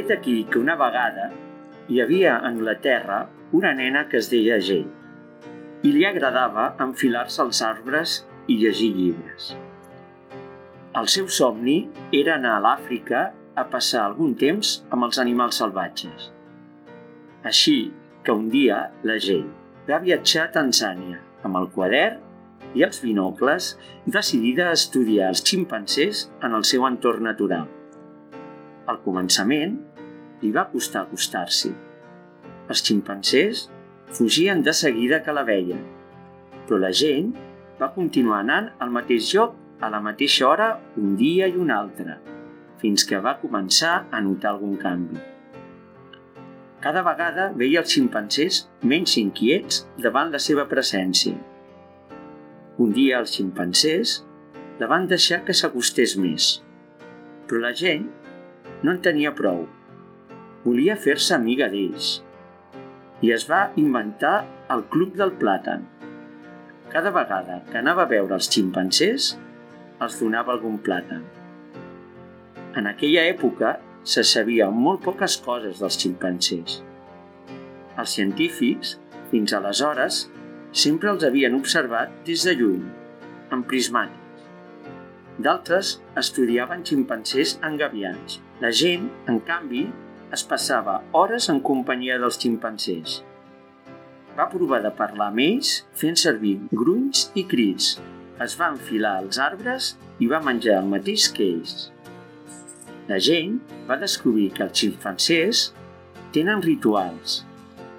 Ve d'aquí que una vegada hi havia a Anglaterra una nena que es deia Jane i li agradava enfilar-se als arbres i llegir llibres. El seu somni era anar a l'Àfrica a passar algun temps amb els animals salvatges. Així que un dia la Jane va viatjar a Tanzània amb el quadern i els binocles decidida a estudiar els ximpancers en el seu entorn natural. Al començament, li va costar acostar-s'hi. Els ximpancers fugien de seguida que la veien, però la gent va continuar anant al mateix lloc a la mateixa hora un dia i un altre, fins que va començar a notar algun canvi. Cada vegada veia els ximpancers menys inquiets davant la seva presència. Un dia els ximpancers la van deixar que s'acostés més, però la gent no en tenia prou. Volia fer-se amiga d'ells i es va inventar el Club del Plàtan. Cada vegada que anava a veure els ximpancers, els donava algun plàtan. En aquella època se sabia molt poques coses dels ximpancers. Els científics, fins aleshores, sempre els havien observat des de lluny, amb prismàtics. D'altres estudiaven ximpancers engaviats. La gent, en canvi, es passava hores en companyia dels ximpancers. Va provar de parlar amb ells fent servir grunys i crits. Es va enfilar als arbres i va menjar el mateix que ells. La gent va descobrir que els ximpancers tenen rituals,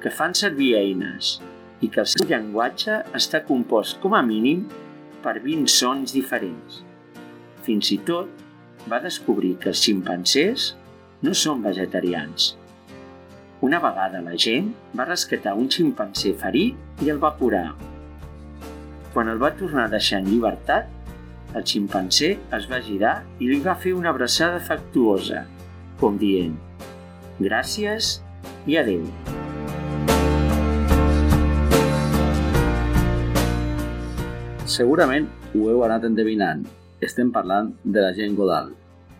que fan servir eines i que el seu llenguatge està compost com a mínim per 20 sons diferents. Fins i tot va descobrir que els ximpancers no són vegetarians. Una vegada la gent va rescatar un ximpanzé ferit i el va curar. Quan el va tornar a deixar en llibertat, el ximpanzé es va girar i li va fer una abraçada afectuosa, com dient «Gràcies i adeu». Segurament ho heu anat endevinant. Estem parlant de la gent Godal,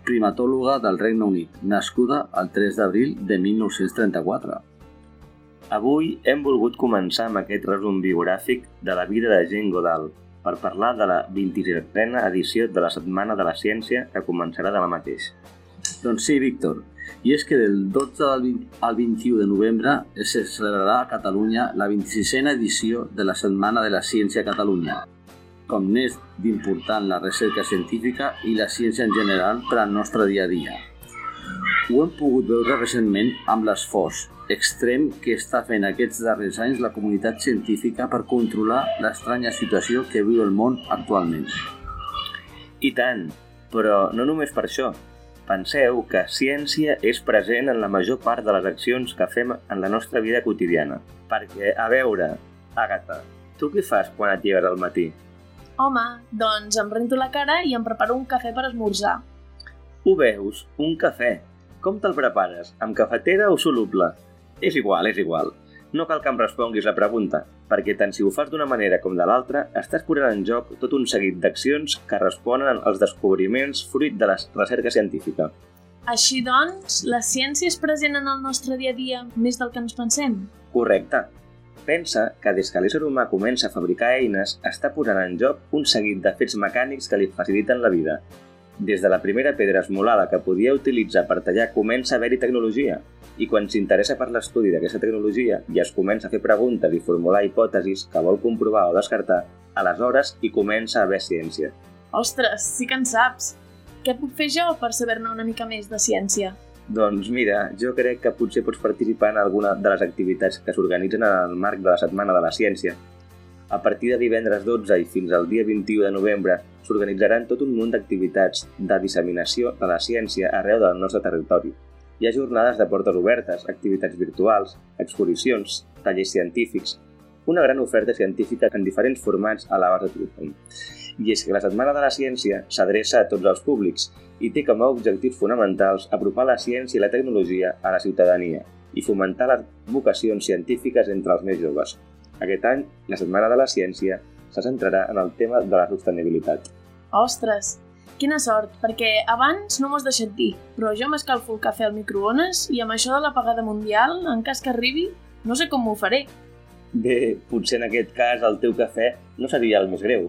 primatòloga del Regne Unit, nascuda el 3 d'abril de 1934. Avui hem volgut començar amb aquest resum biogràfic de la vida de Jane Goodall per parlar de la 27a edició de la Setmana de la Ciència que començarà demà mateix. Doncs sí, Víctor, i és que del 12 al, 20, al 21 de novembre se celebrarà a Catalunya la 26a edició de la Setmana de la Ciència a Catalunya, com n'és d'important la recerca científica i la ciència en general per al nostre dia a dia. Ho hem pogut veure recentment amb l'esforç extrem que està fent aquests darrers anys la comunitat científica per controlar l'estranya situació que viu el món actualment. I tant, però no només per això. Penseu que ciència és present en la major part de les accions que fem en la nostra vida quotidiana. Perquè, a veure, Àgata, tu què fas quan et lleves al matí? Home, doncs em rento la cara i em preparo un cafè per esmorzar. Ho veus? Un cafè. Com te'l prepares? Amb cafetera o soluble? És igual, és igual. No cal que em responguis la pregunta, perquè tant si ho fas d'una manera com de l'altra, estàs posant en joc tot un seguit d'accions que responen als descobriments fruit de la recerca científica. Així doncs, la ciència és present en el nostre dia a dia més del que ens pensem? Correcte. Pensa que des que l'ésser humà comença a fabricar eines, està posant en joc un seguit de fets mecànics que li faciliten la vida. Des de la primera pedra esmolada que podia utilitzar per tallar comença a haver-hi tecnologia, i quan s'interessa per l'estudi d'aquesta tecnologia i es comença a fer preguntes i formular hipòtesis que vol comprovar o descartar, aleshores hi comença a haver ciència. Ostres, sí que en saps! Què puc fer jo per saber-ne una mica més de ciència? Doncs mira, jo crec que potser pots participar en alguna de les activitats que s'organitzen en el marc de la Setmana de la Ciència. A partir de divendres 12 i fins al dia 21 de novembre s'organitzaran tot un munt d'activitats de disseminació de la ciència arreu del nostre territori. Hi ha jornades de portes obertes, activitats virtuals, exposicions, tallers científics, una gran oferta científica en diferents formats a l'abast de tothom. I és que la Setmana de la Ciència s'adreça a tots els públics i té com a objectius fonamentals apropar la ciència i la tecnologia a la ciutadania i fomentar les vocacions científiques entre els més joves. Aquest any, la Setmana de la Ciència se centrarà en el tema de la sostenibilitat. Ostres, Quina sort, perquè abans no m'ho has deixat dir, però jo m'escalfo el cafè al microones i amb això de l'apagada mundial, en cas que arribi, no sé com m'ho faré. Bé, potser en aquest cas el teu cafè no seria el més greu.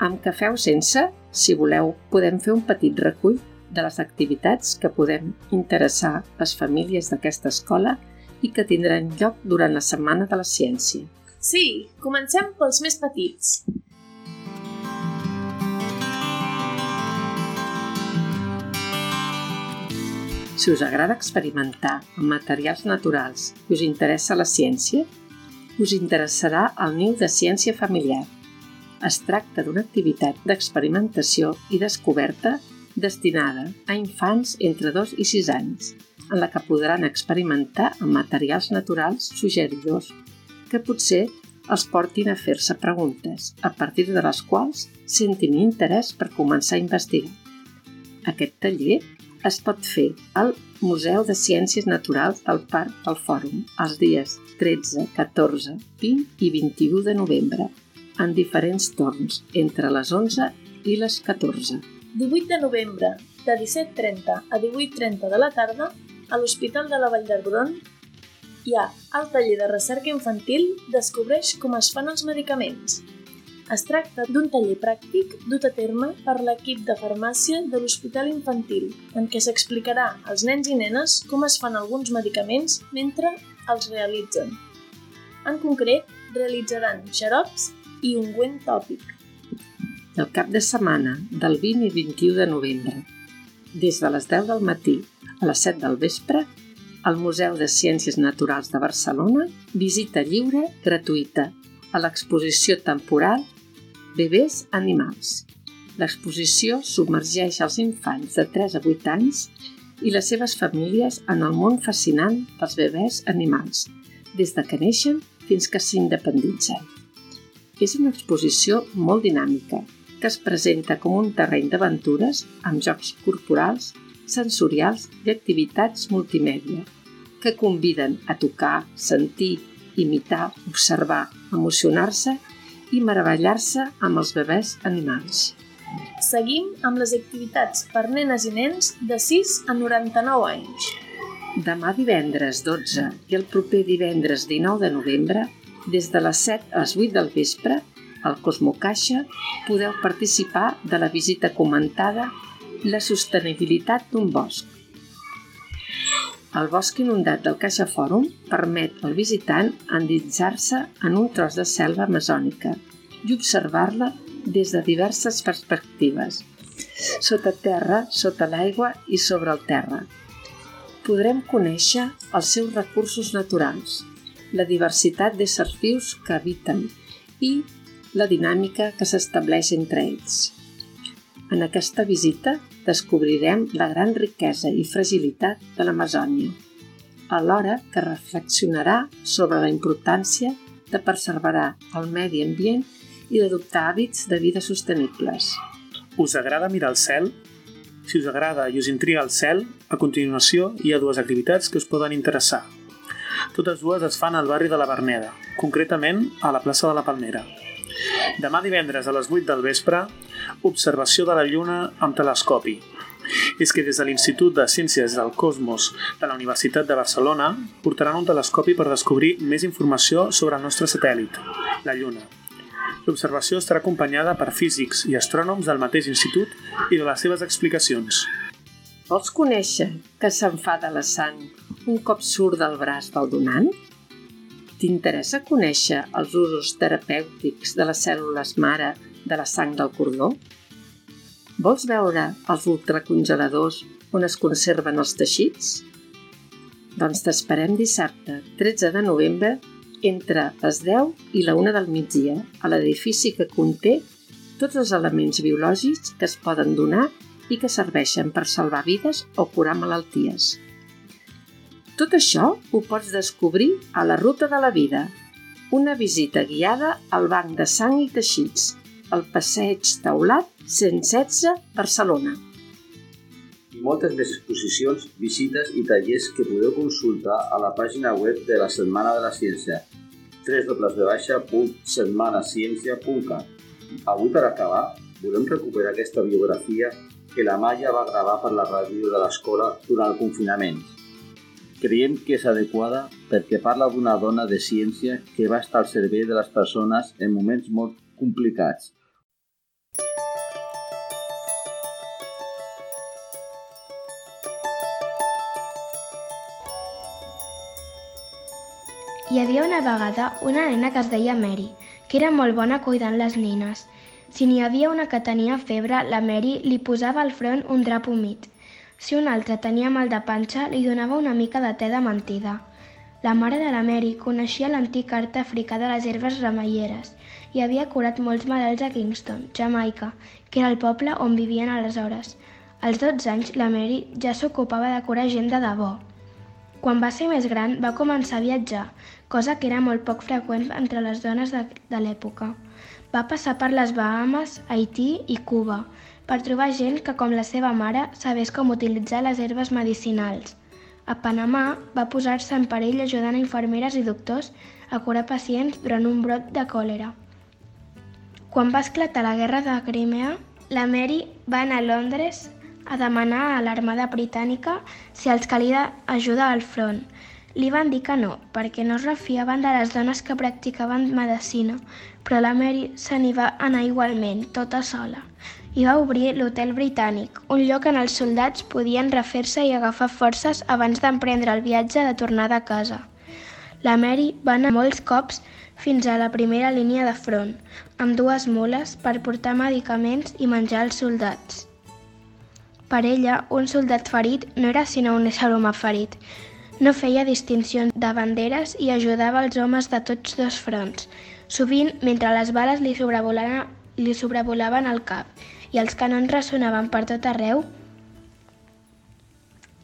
Amb cafè o sense, si voleu, podem fer un petit recull de les activitats que podem interessar les famílies d'aquesta escola i que tindran lloc durant la Setmana de la Ciència. Sí, comencem pels més petits. Si us agrada experimentar amb materials naturals i us interessa la ciència, us interessarà el niu de ciència familiar. Es tracta d'una activitat d'experimentació i descoberta destinada a infants entre 2 i 6 anys, en la que podran experimentar amb materials naturals suggeridors que potser els portin a fer-se preguntes, a partir de les quals sentin interès per començar a investigar. Aquest taller es pot fer al Museu de Ciències Naturals del Parc del Fòrum els dies 13, 14, 20 i 21 de novembre, en diferents torns, entre les 11 i les 14. 18 de novembre, de 17.30 a 18.30 de la tarda, a l'Hospital de la Vall d'Hebron hi ha el taller de recerca infantil Descobreix com es fan els medicaments, es tracta d'un taller pràctic dut a terme per l'equip de farmàcia de l'Hospital Infantil, en què s'explicarà als nens i nenes com es fan alguns medicaments mentre els realitzen. En concret, realitzaran xarops i ungüent tòpic. El cap de setmana del 20 i 21 de novembre, des de les 10 del matí a les 7 del vespre, al Museu de Ciències Naturals de Barcelona, visita lliure gratuïta a l'exposició temporal Bebès animals. L'exposició submergeix els infants de 3 a 8 anys i les seves famílies en el món fascinant dels bebès animals, des de que neixen fins que s'independitzen. És una exposició molt dinàmica, que es presenta com un terreny d'aventures amb jocs corporals, sensorials i activitats multimèdia, que conviden a tocar, sentir, imitar, observar, emocionar-se i meravellar-se amb els bebès animals. Seguim amb les activitats per nenes i nens de 6 a 99 anys. Demà divendres 12 i el proper divendres 19 de novembre, des de les 7 a les 8 del vespre, al Cosmocaixa podeu participar de la visita comentada La sostenibilitat d'un bosc, el bosc inundat del Caixa Fòrum permet al visitant endinsar-se en un tros de selva amazònica i observar-la des de diverses perspectives, sota terra, sota l'aigua i sobre el terra. Podrem conèixer els seus recursos naturals, la diversitat d'éssers vius que habiten i la dinàmica que s'estableix entre ells. En aquesta visita descobrirem la gran riquesa i fragilitat de l'Amazònia, alhora que reflexionarà sobre la importància de perseverar el medi ambient i d'adoptar hàbits de vida sostenibles. Us agrada mirar el cel? Si us agrada i us intriga el cel, a continuació hi ha dues activitats que us poden interessar. Totes dues es fan al barri de la Verneda, concretament a la plaça de la Palmera. Demà divendres a les 8 del vespre, observació de la Lluna amb telescopi. És que des de l'Institut de Ciències del Cosmos de la Universitat de Barcelona portaran un telescopi per descobrir més informació sobre el nostre satèl·lit, la Lluna. L'observació estarà acompanyada per físics i astrònoms del mateix institut i de les seves explicacions. Vols conèixer que s'enfada la sang un cop surt del braç del donant? T'interessa conèixer els usos terapèutics de les cèl·lules mare de la sang del cordó? Vols veure els ultracongeladors on es conserven els teixits? Doncs t'esperem dissabte, 13 de novembre, entre les 10 i la 1 del migdia, a l'edifici que conté tots els elements biològics que es poden donar i que serveixen per salvar vides o curar malalties. Tot això ho pots descobrir a la Ruta de la Vida, una visita guiada al Banc de Sang i Teixits, al Passeig Taulat 116, Barcelona. Moltes més exposicions, visites i tallers que podeu consultar a la pàgina web de la Setmana de la Ciència www.setmanaciencia.cat Avui, per acabar, volem recuperar aquesta biografia que la Maya va gravar per la ràdio de l'escola durant el confinament. Creiem que és adequada perquè parla d'una dona de ciència que va estar al servei de les persones en moments molt complicats. Hi havia una vegada una nena que es deia Mary, que era molt bona cuidant les nines. Si n'hi havia una que tenia febre, la Mary li posava al front un drap humit. Si una altra tenia mal de panxa, li donava una mica de te de mentida. La mare de la Mary coneixia l'antic art africà de les herbes remeieres i havia curat molts malalts a Kingston, Jamaica, que era el poble on vivien aleshores. Als 12 anys, la Mary ja s'ocupava de curar gent de debò. Quan va ser més gran, va començar a viatjar, cosa que era molt poc freqüent entre les dones de, de l'època. Va passar per les Bahames, Haití i Cuba, per trobar gent que, com la seva mare, sabés com utilitzar les herbes medicinals. A Panamà va posar-se en perill ajudant a infermeres i doctors a curar pacients durant un brot de còlera. Quan va esclatar la guerra de Crimea, la Mary va anar a Londres a demanar a l'Armada Britànica si els calia ajuda al front, li van dir que no, perquè no es refiaven de les dones que practicaven medicina, però la Mary se n'hi va anar igualment, tota sola, i va obrir l'Hotel Britànic, un lloc on els soldats podien refer-se i agafar forces abans d'emprendre el viatge de tornada a casa. La Mary va anar molts cops fins a la primera línia de front, amb dues mules per portar medicaments i menjar als soldats. Per ella, un soldat ferit no era sinó un ésser humà ferit, no feia distincions de banderes i ajudava els homes de tots dos fronts, sovint mentre les bales li sobrevolaven, li sobrevolaven el cap i els canons ressonaven per tot arreu.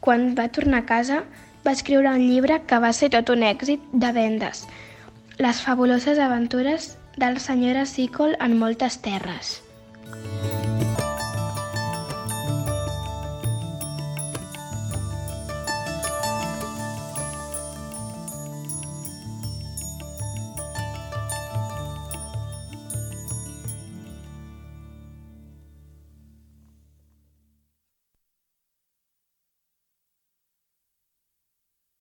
Quan va tornar a casa, va escriure un llibre que va ser tot un èxit de vendes, Les fabuloses aventures del senyora Sicol en moltes terres.